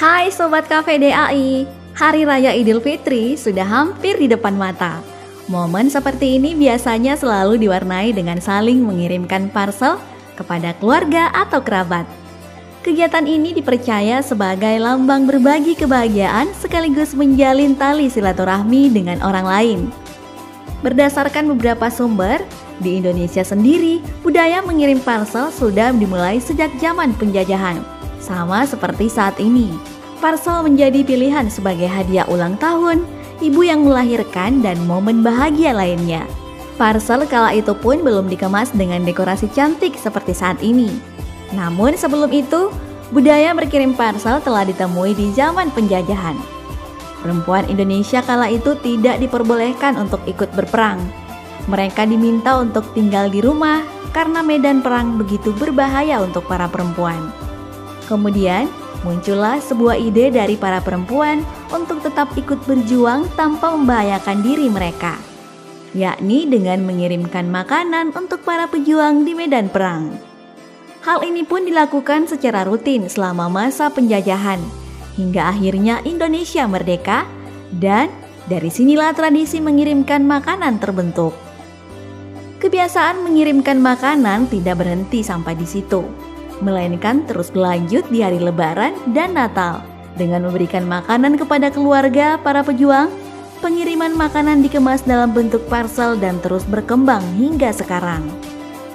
Hai Sobat Cafe DAI, Hari Raya Idul Fitri sudah hampir di depan mata. Momen seperti ini biasanya selalu diwarnai dengan saling mengirimkan parcel kepada keluarga atau kerabat. Kegiatan ini dipercaya sebagai lambang berbagi kebahagiaan sekaligus menjalin tali silaturahmi dengan orang lain. Berdasarkan beberapa sumber, di Indonesia sendiri, budaya mengirim parcel sudah dimulai sejak zaman penjajahan. Sama seperti saat ini, parcel menjadi pilihan sebagai hadiah ulang tahun, ibu yang melahirkan, dan momen bahagia lainnya. Parcel kala itu pun belum dikemas dengan dekorasi cantik seperti saat ini. Namun sebelum itu, budaya berkirim parcel telah ditemui di zaman penjajahan. Perempuan Indonesia kala itu tidak diperbolehkan untuk ikut berperang. Mereka diminta untuk tinggal di rumah karena medan perang begitu berbahaya untuk para perempuan. Kemudian, muncullah sebuah ide dari para perempuan untuk tetap ikut berjuang tanpa membahayakan diri mereka, yakni dengan mengirimkan makanan untuk para pejuang di medan perang. Hal ini pun dilakukan secara rutin selama masa penjajahan hingga akhirnya Indonesia merdeka dan dari sinilah tradisi mengirimkan makanan terbentuk. Kebiasaan mengirimkan makanan tidak berhenti sampai di situ, melainkan terus berlanjut di hari Lebaran dan Natal dengan memberikan makanan kepada keluarga para pejuang. Pengiriman makanan dikemas dalam bentuk parcel dan terus berkembang hingga sekarang.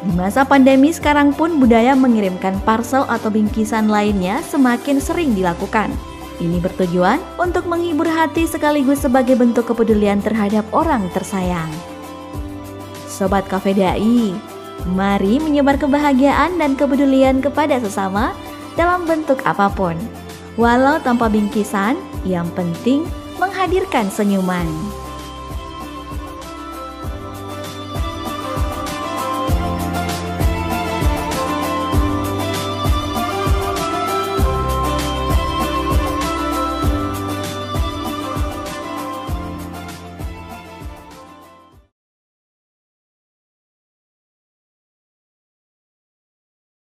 Di masa pandemi sekarang pun budaya mengirimkan parcel atau bingkisan lainnya semakin sering dilakukan. Ini bertujuan untuk menghibur hati sekaligus sebagai bentuk kepedulian terhadap orang tersayang. Sobat Cafe Dai, mari menyebar kebahagiaan dan kepedulian kepada sesama dalam bentuk apa pun. Walau tanpa bingkisan, yang penting menghadirkan senyuman.